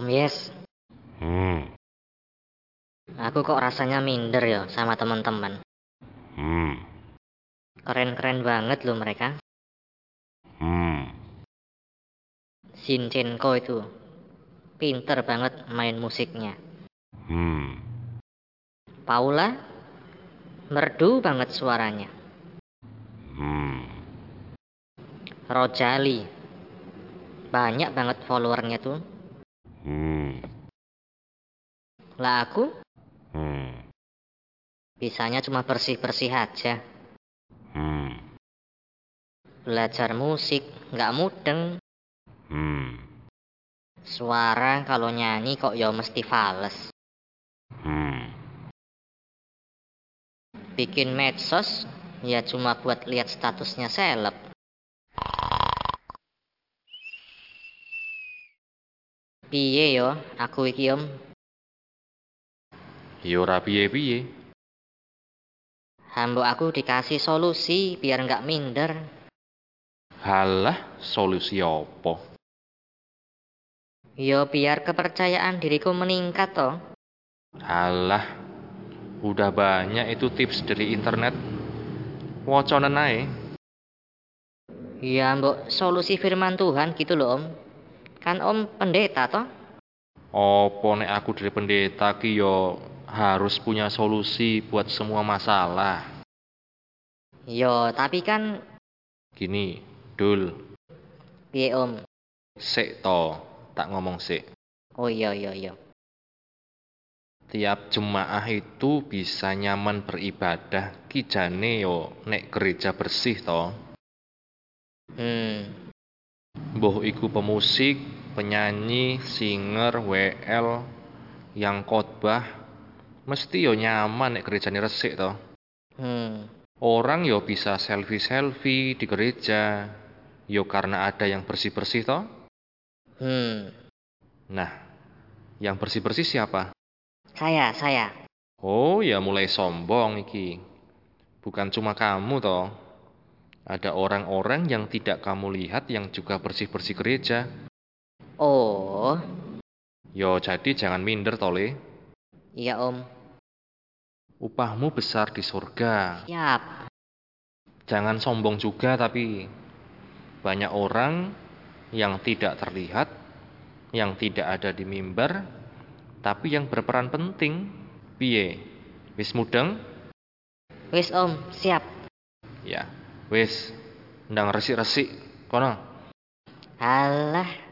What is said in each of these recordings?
Wes, Hmm. aku kok rasanya minder ya sama teman-teman. Hmm. Keren-keren banget loh mereka. Hmm. Shinchenko itu pinter banget main musiknya. Hmm. Paula merdu banget suaranya. Hmm. Rojali banyak banget followernya tuh. Hmm. Lah aku Hmm. bisanya cuma bersih-bersih aja. Hmm. Belajar musik nggak mudeng. Hmm. Suara kalau nyanyi kok ya mesti fales. Hmm. Bikin medsos ya cuma buat lihat statusnya seleb. Piye yo aku iki om? Ya ora piye-piye. Hambuk aku dikasih solusi biar nggak minder. Halah, solusi apa? Yo biar kepercayaan diriku meningkat toh. Halah, udah banyak itu tips dari internet. Woconen ae. Ya mbok solusi firman Tuhan gitu loh om. Kan om pendeta toh? Apa nek aku dari pendeta ki yo harus punya solusi buat semua masalah. Yo tapi kan Gini, Dul, piye om? sik to, tak ngomong sik. Oh iya iya iya. Tiap jemaah itu bisa nyaman beribadah kijane yo nek gereja bersih to. Hmm. Mbah iku pemusik, penyanyi, singer, WL, yang khotbah mesti yo nyaman nek gerejane resik to. Hmm. Orang yo bisa selfie-selfie di gereja yo karena ada yang bersih-bersih to. Hmm. Nah, yang bersih-bersih siapa? Saya saya. Oh, ya mulai sombong iki. Bukan cuma kamu toh. Ada orang-orang yang tidak kamu lihat yang juga bersih-bersih gereja. Oh Yo, jadi jangan minder tole. Iya om. Upahmu besar di surga. Siap. Jangan sombong juga tapi banyak orang yang tidak terlihat, yang tidak ada di mimbar, tapi yang berperan penting. Piye? Wis mudeng? Wis om siap. Ya, wis. Ndang resik-resik. Kono. Alah.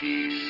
Peace.